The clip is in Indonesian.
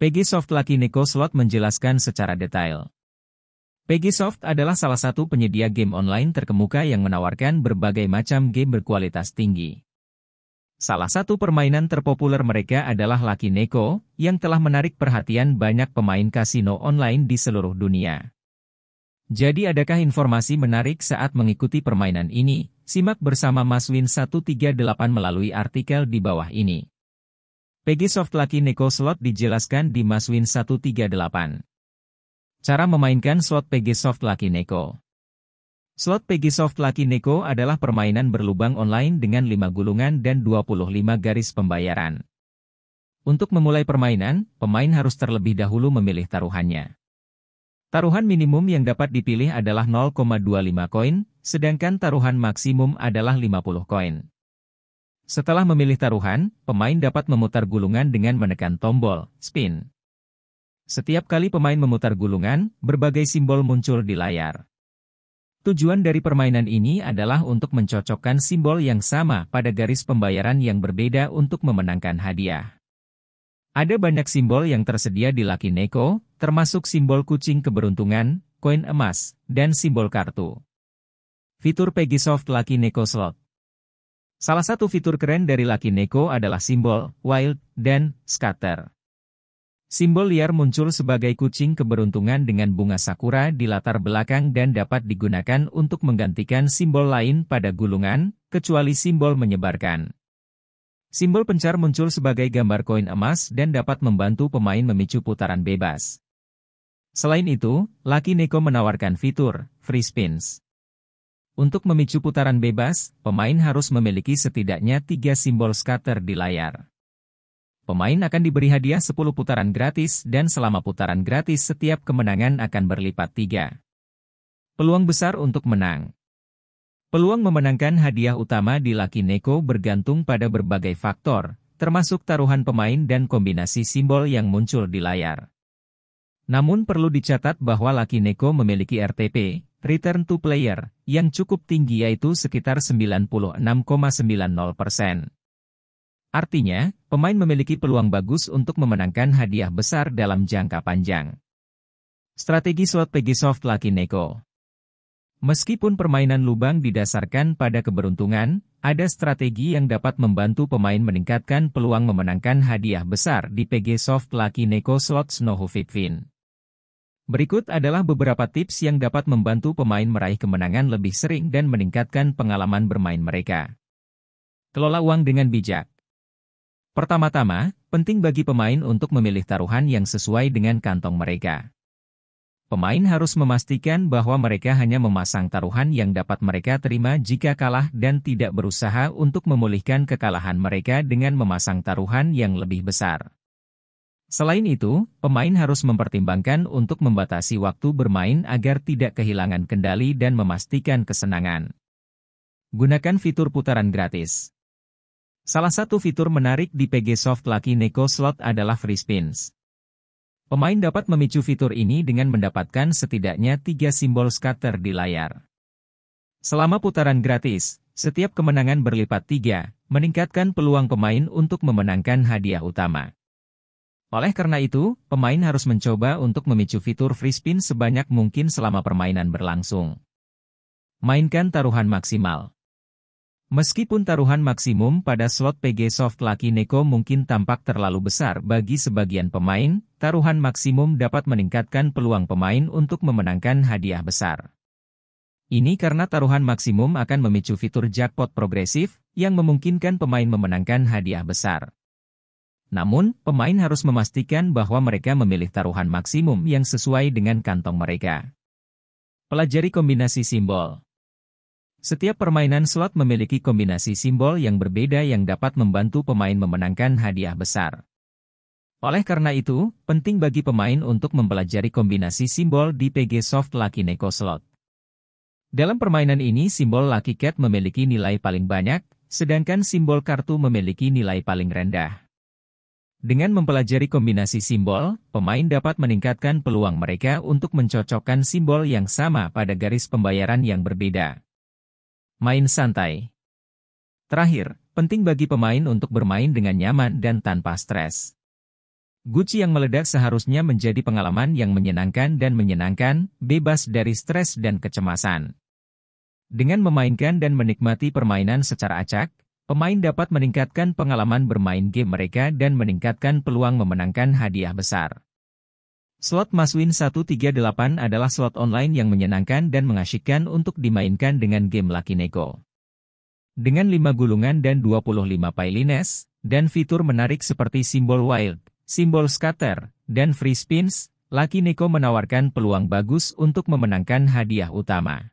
Pegisoft Lucky Neko Slot menjelaskan secara detail. Pegisoft adalah salah satu penyedia game online terkemuka yang menawarkan berbagai macam game berkualitas tinggi. Salah satu permainan terpopuler mereka adalah Lucky Neko, yang telah menarik perhatian banyak pemain kasino online di seluruh dunia. Jadi adakah informasi menarik saat mengikuti permainan ini? Simak bersama Mas Win 138 melalui artikel di bawah ini. Pegisoft Lucky Neko Slot dijelaskan di Maswin 138. Cara memainkan slot Pegisoft Lucky Neko Slot Pegisoft Lucky Neko adalah permainan berlubang online dengan 5 gulungan dan 25 garis pembayaran. Untuk memulai permainan, pemain harus terlebih dahulu memilih taruhannya. Taruhan minimum yang dapat dipilih adalah 0,25 koin, sedangkan taruhan maksimum adalah 50 koin. Setelah memilih taruhan, pemain dapat memutar gulungan dengan menekan tombol spin. Setiap kali pemain memutar gulungan, berbagai simbol muncul di layar. Tujuan dari permainan ini adalah untuk mencocokkan simbol yang sama pada garis pembayaran yang berbeda untuk memenangkan hadiah. Ada banyak simbol yang tersedia di Lucky Neko, termasuk simbol kucing keberuntungan, koin emas, dan simbol kartu. Fitur Pegisoft Lucky Neko Slot Salah satu fitur keren dari Lucky Neko adalah simbol, wild, dan scatter. Simbol liar muncul sebagai kucing keberuntungan dengan bunga sakura di latar belakang dan dapat digunakan untuk menggantikan simbol lain pada gulungan, kecuali simbol menyebarkan. Simbol pencar muncul sebagai gambar koin emas dan dapat membantu pemain memicu putaran bebas. Selain itu, Lucky Neko menawarkan fitur free spins. Untuk memicu putaran bebas, pemain harus memiliki setidaknya tiga simbol scatter di layar. Pemain akan diberi hadiah 10 putaran gratis dan selama putaran gratis setiap kemenangan akan berlipat tiga. Peluang besar untuk menang Peluang memenangkan hadiah utama di Lucky Neko bergantung pada berbagai faktor, termasuk taruhan pemain dan kombinasi simbol yang muncul di layar. Namun perlu dicatat bahwa Lucky Neko memiliki RTP, Return to Player, yang cukup tinggi yaitu sekitar 96,90%. Artinya, pemain memiliki peluang bagus untuk memenangkan hadiah besar dalam jangka panjang. Strategi slot Pegisoft Lucky Neko Meskipun permainan lubang didasarkan pada keberuntungan, ada strategi yang dapat membantu pemain meningkatkan peluang memenangkan hadiah besar di Pegisoft Lucky Neko Slot Fin. Berikut adalah beberapa tips yang dapat membantu pemain meraih kemenangan lebih sering dan meningkatkan pengalaman bermain mereka. Kelola uang dengan bijak. Pertama-tama, penting bagi pemain untuk memilih taruhan yang sesuai dengan kantong mereka. Pemain harus memastikan bahwa mereka hanya memasang taruhan yang dapat mereka terima jika kalah dan tidak berusaha untuk memulihkan kekalahan mereka dengan memasang taruhan yang lebih besar. Selain itu, pemain harus mempertimbangkan untuk membatasi waktu bermain agar tidak kehilangan kendali dan memastikan kesenangan. Gunakan fitur putaran gratis. Salah satu fitur menarik di PG Soft Lucky Neko Slot adalah free spins. Pemain dapat memicu fitur ini dengan mendapatkan setidaknya tiga simbol scatter di layar. Selama putaran gratis, setiap kemenangan berlipat tiga, meningkatkan peluang pemain untuk memenangkan hadiah utama. Oleh karena itu, pemain harus mencoba untuk memicu fitur free spin sebanyak mungkin selama permainan berlangsung. Mainkan taruhan maksimal. Meskipun taruhan maksimum pada slot PG Soft Lucky Neko mungkin tampak terlalu besar bagi sebagian pemain, taruhan maksimum dapat meningkatkan peluang pemain untuk memenangkan hadiah besar. Ini karena taruhan maksimum akan memicu fitur jackpot progresif, yang memungkinkan pemain memenangkan hadiah besar. Namun, pemain harus memastikan bahwa mereka memilih taruhan maksimum yang sesuai dengan kantong mereka. Pelajari kombinasi simbol. Setiap permainan slot memiliki kombinasi simbol yang berbeda yang dapat membantu pemain memenangkan hadiah besar. Oleh karena itu, penting bagi pemain untuk mempelajari kombinasi simbol di PG Soft Lucky Neko Slot. Dalam permainan ini simbol Lucky Cat memiliki nilai paling banyak, sedangkan simbol kartu memiliki nilai paling rendah. Dengan mempelajari kombinasi simbol, pemain dapat meningkatkan peluang mereka untuk mencocokkan simbol yang sama pada garis pembayaran yang berbeda. Main santai. Terakhir, penting bagi pemain untuk bermain dengan nyaman dan tanpa stres. Gucci yang meledak seharusnya menjadi pengalaman yang menyenangkan dan menyenangkan, bebas dari stres dan kecemasan. Dengan memainkan dan menikmati permainan secara acak, pemain dapat meningkatkan pengalaman bermain game mereka dan meningkatkan peluang memenangkan hadiah besar. Slot Maswin 138 adalah slot online yang menyenangkan dan mengasyikkan untuk dimainkan dengan game Lucky Neko. Dengan 5 gulungan dan 25 pailines, dan fitur menarik seperti simbol wild, simbol scatter, dan free spins, Lucky Neko menawarkan peluang bagus untuk memenangkan hadiah utama.